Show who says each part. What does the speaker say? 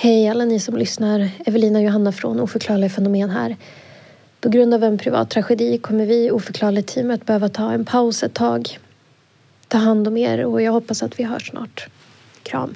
Speaker 1: Hej alla ni som lyssnar. Evelina Johanna från Oförklarliga fenomen här. På grund av en privat tragedi kommer vi i Oförklarligt-teamet behöva ta en paus ett tag. Ta hand om er och jag hoppas att vi hörs snart. Kram.